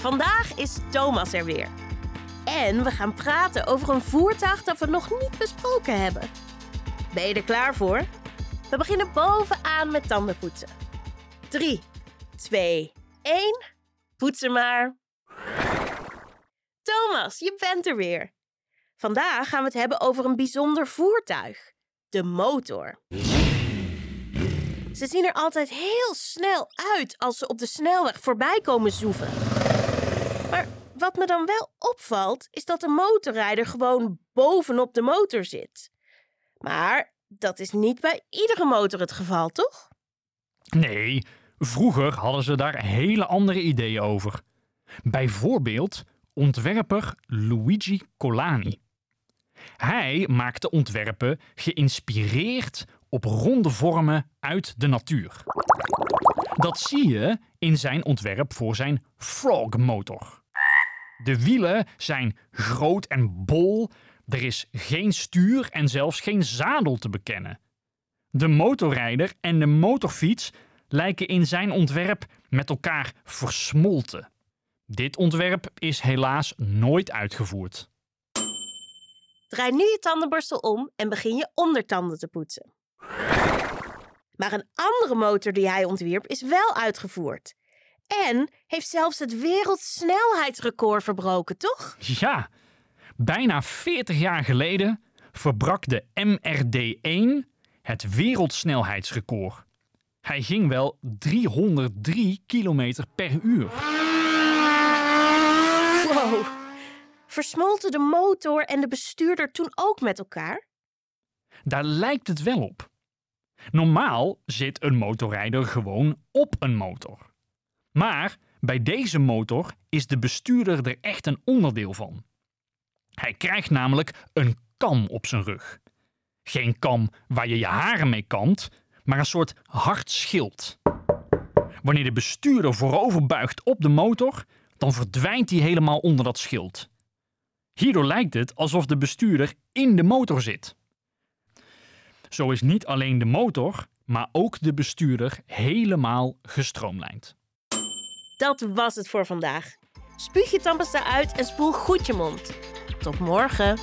Vandaag is Thomas er weer. En we gaan praten over een voertuig dat we nog niet besproken hebben. Ben je er klaar voor? We beginnen bovenaan met tandenpoetsen. 3, 2, 1. Poetsen maar. Thomas, je bent er weer. Vandaag gaan we het hebben over een bijzonder voertuig: de motor. Ze zien er altijd heel snel uit als ze op de snelweg voorbij komen zoeven. Maar wat me dan wel opvalt, is dat de motorrijder gewoon bovenop de motor zit. Maar dat is niet bij iedere motor het geval, toch? Nee, vroeger hadden ze daar hele andere ideeën over. Bijvoorbeeld ontwerper Luigi Colani. Hij maakte ontwerpen geïnspireerd op ronde vormen uit de natuur. Dat zie je in zijn ontwerp voor zijn Frog-motor. De wielen zijn groot en bol, er is geen stuur en zelfs geen zadel te bekennen. De motorrijder en de motorfiets lijken in zijn ontwerp met elkaar versmolten. Dit ontwerp is helaas nooit uitgevoerd. Draai nu je tandenborstel om en begin je ondertanden te poetsen. Maar een andere motor die hij ontwierp is wel uitgevoerd. En heeft zelfs het wereldsnelheidsrecord verbroken, toch? Ja, bijna 40 jaar geleden verbrak de MRD-1 het wereldsnelheidsrecord. Hij ging wel 303 km per uur. Wow. Versmolten de motor en de bestuurder toen ook met elkaar? Daar lijkt het wel op. Normaal zit een motorrijder gewoon op een motor. Maar bij deze motor is de bestuurder er echt een onderdeel van. Hij krijgt namelijk een kam op zijn rug. Geen kam waar je je haren mee kamt, maar een soort hard schild. Wanneer de bestuurder voorover buigt op de motor, dan verdwijnt hij helemaal onder dat schild. Hierdoor lijkt het alsof de bestuurder in de motor zit. Zo is niet alleen de motor, maar ook de bestuurder helemaal gestroomlijnd. Dat was het voor vandaag. Spuug je tandpasta uit en spoel goed je mond. Tot morgen.